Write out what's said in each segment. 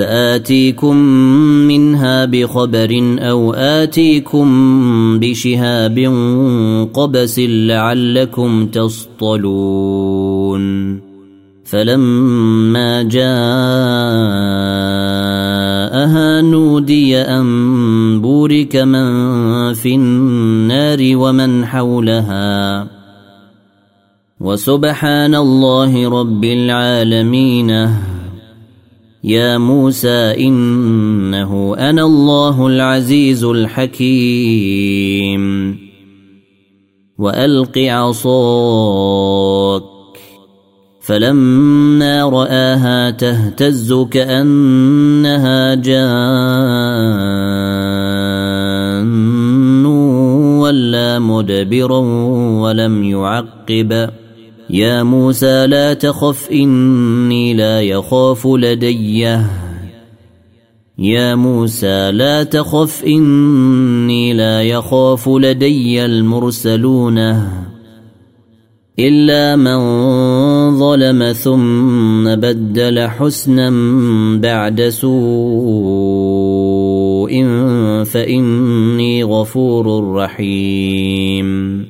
سآتيكم منها بخبر أو آتيكم بشهاب قبس لعلكم تصطلون. فلما جاءها نودي أن بورك من في النار ومن حولها. وسبحان الله رب العالمين. يا موسى إنه أنا الله العزيز الحكيم. وألق عصاك. فلما رآها تهتز كأنها جان. ولا مدبرا ولم يعقب. يا موسى لا تخف إني لا يخاف لدي. يا موسى لا تخف إني لا يخاف لدي المرسلون. إلا من ظلم ثم بدل حسنا بعد سوء فإني غفور رحيم.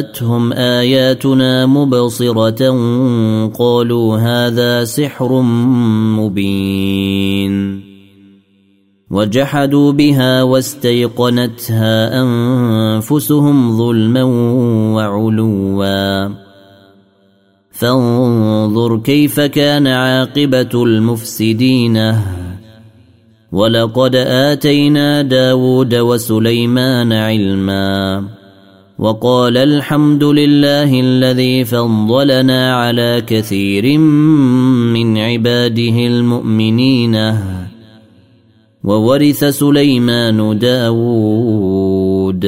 جاءتهم اياتنا مبصره قالوا هذا سحر مبين وجحدوا بها واستيقنتها انفسهم ظلما وعلوا فانظر كيف كان عاقبه المفسدين ولقد آتينا داود وسليمان علما وقال الحمد لله الذي فضلنا على كثير من عباده المؤمنين. وورث سليمان داود.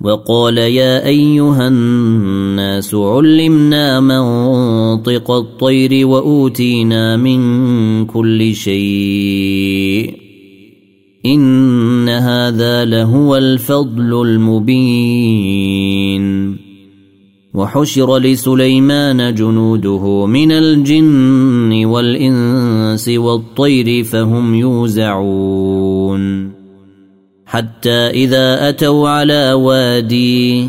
وقال يا أيها الناس علمنا منطق الطير وأوتينا من كل شيء. ان هذا لهو الفضل المبين وحشر لسليمان جنوده من الجن والانس والطير فهم يوزعون حتى إذا أتوا على وادي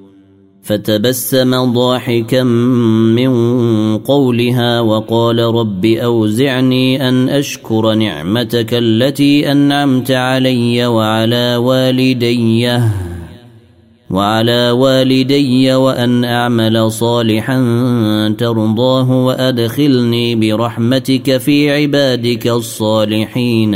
فتبسم ضاحكا من قولها وقال رب أوزعني أن أشكر نعمتك التي أنعمت علي وعلى والدي وعلى والدي وأن أعمل صالحا ترضاه وأدخلني برحمتك في عبادك الصالحين.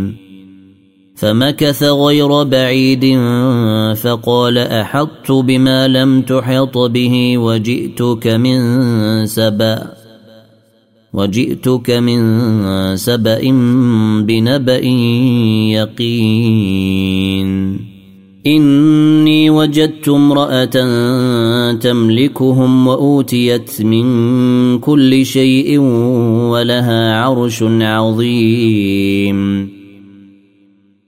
فمكث غير بعيد فقال أحطت بما لم تحط به وجئتك من سبأ وجئتك من سبأ بنبأ يقين. إني وجدت امرأة تملكهم وأوتيت من كل شيء ولها عرش عظيم.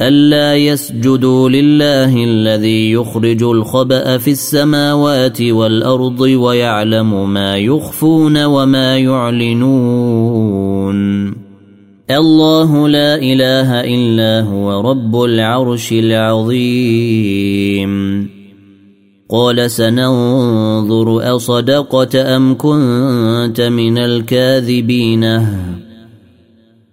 ألا يسجدوا لله الذي يخرج الخبأ في السماوات والأرض ويعلم ما يخفون وما يعلنون. الله لا إله إلا هو رب العرش العظيم. قال سننظر أصدقت أم كنت من الكاذبين؟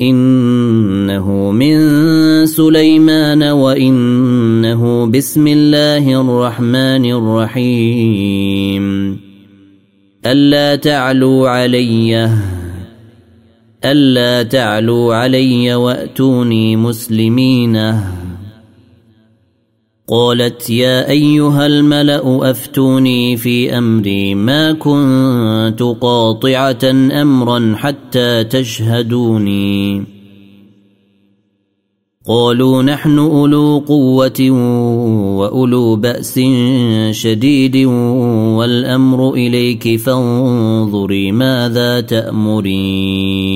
إنه من سليمان وإنه بسم الله الرحمن الرحيم. ألا تعلوا علي. ألا تعلوا علي وأتوني مسلمين. قالت يا أيها الملأ أفتوني في أمري ما كنت قاطعة أمرا حتى تشهدوني. قالوا نحن أولو قوة وأولو بأس شديد والأمر إليك فانظري ماذا تأمرين.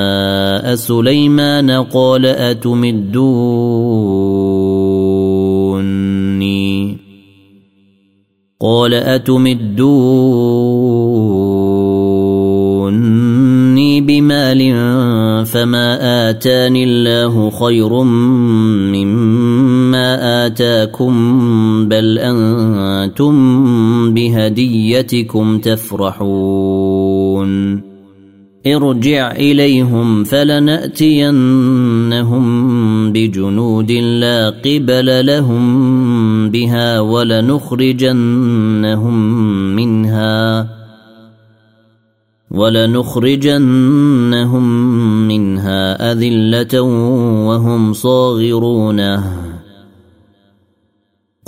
سليمان قال أتمدوني؟ قال أتمدوني بمال فما آتاني الله خير مما آتاكم بل أنتم بهديتكم تفرحون. ارجع إليهم فلنأتينهم بجنود لا قبل لهم بها ولنخرجنهم منها ولنخرجنهم منها أذلة وهم صاغرون.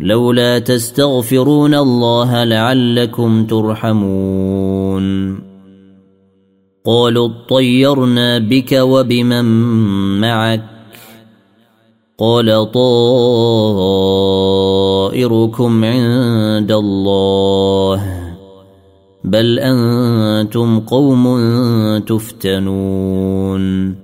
لولا تستغفرون الله لعلكم ترحمون. قالوا اطيرنا بك وبمن معك. قال طائركم عند الله. بل أنتم قوم تفتنون.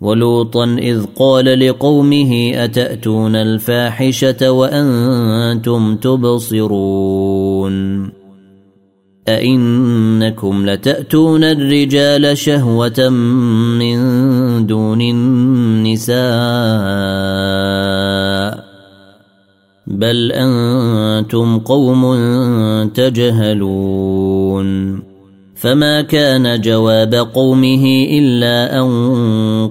ولوطا إذ قال لقومه أتأتون الفاحشة وأنتم تبصرون أئنكم لتأتون الرجال شهوة من دون النساء بل أنتم قوم تجهلون فما كان جواب قومه إلا أن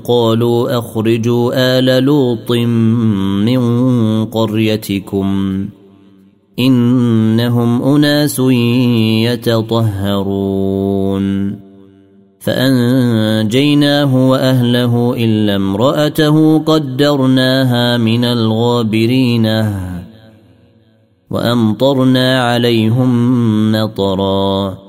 قالوا أخرجوا آل لوط من قريتكم إنهم أناس يتطهرون فأنجيناه وأهله إلا امرأته قدرناها من الغابرين وأمطرنا عليهم مطرا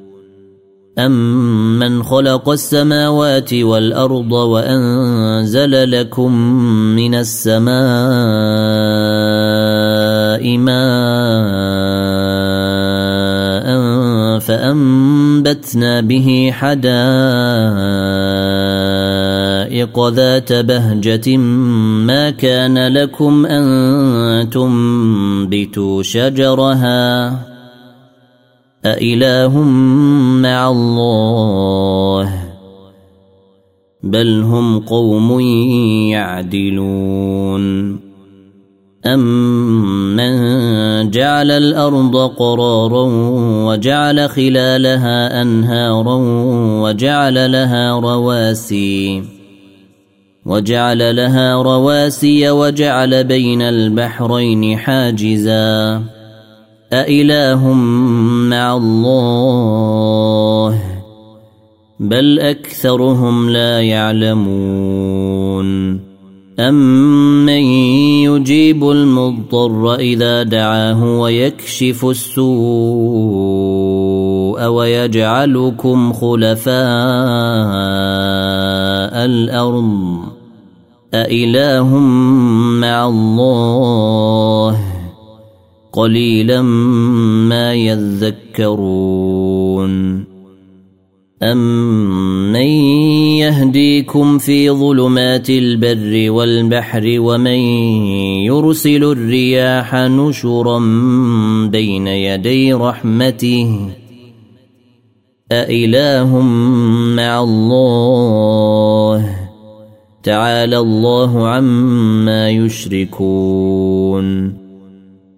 أمن خلق السماوات والأرض وأنزل لكم من السماء ماء فأنبتنا به حدائق ذات بهجة ما كان لكم أن تنبتوا شجرها أإله مع الله بل هم قوم يعدلون أمن جعل الأرض قرارا وجعل خلالها أنهارا وجعل لها رواسي وجعل لها رواسي وجعل بين البحرين حاجزاً أإله مع الله بل أكثرهم لا يعلمون أمن يجيب المضطر إذا دعاه ويكشف السوء ويجعلكم خلفاء الأرض أإله مع الله قليلا ما يذكرون. أمن يهديكم في ظلمات البر والبحر ومن يرسل الرياح نشرا بين يدي رحمته؟ أإله مع الله؟ تعالى الله عما يشركون.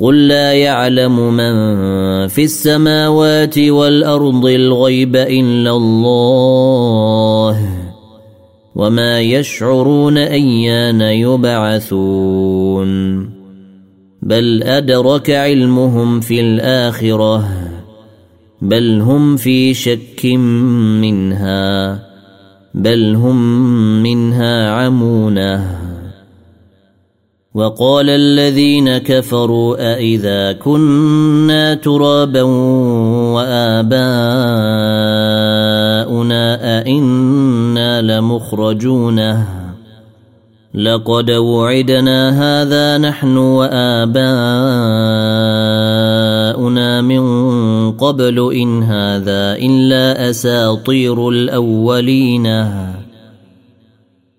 قل لا يعلم من في السماوات والأرض الغيب إلا الله وما يشعرون أيان يبعثون بل أدرك علمهم في الآخرة بل هم في شك منها بل هم منها عمونة وقال الذين كفروا أإذا كنا ترابا وآباؤنا أئنا لمخرجونه لقد وعدنا هذا نحن وآباؤنا من قبل إن هذا إلا أساطير الأولين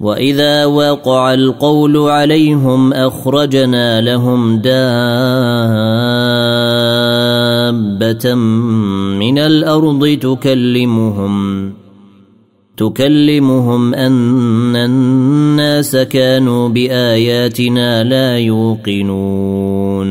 واذا وقع القول عليهم اخرجنا لهم دابه من الأرض تكلمهم تكلمهم ان الناس كانوا باياتنا لا يوقنون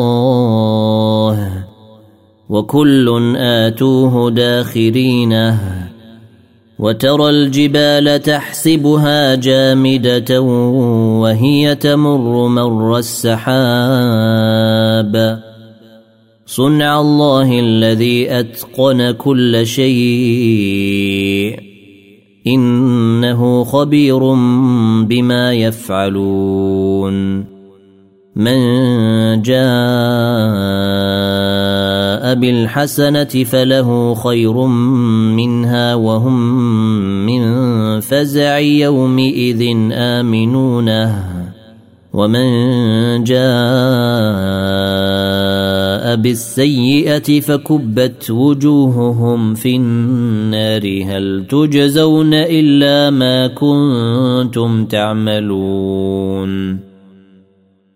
وكل آتوه داخرينه وترى الجبال تحسبها جامدة وهي تمر مر السحاب. صنع الله الذي أتقن كل شيء. إنه خبير بما يفعلون. من جاء بالحسنة فله خير منها وهم من فزع يومئذ آمنونه. ومن جاء بالسيئة فكبت وجوههم في النار. هل تجزون إلا ما كنتم تعملون؟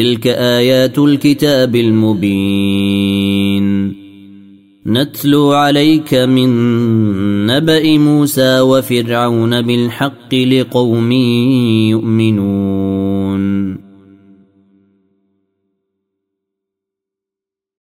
تلك آيات الكتاب المبين. نتلو عليك من نبأ موسى وفرعون بالحق لقوم يؤمنون.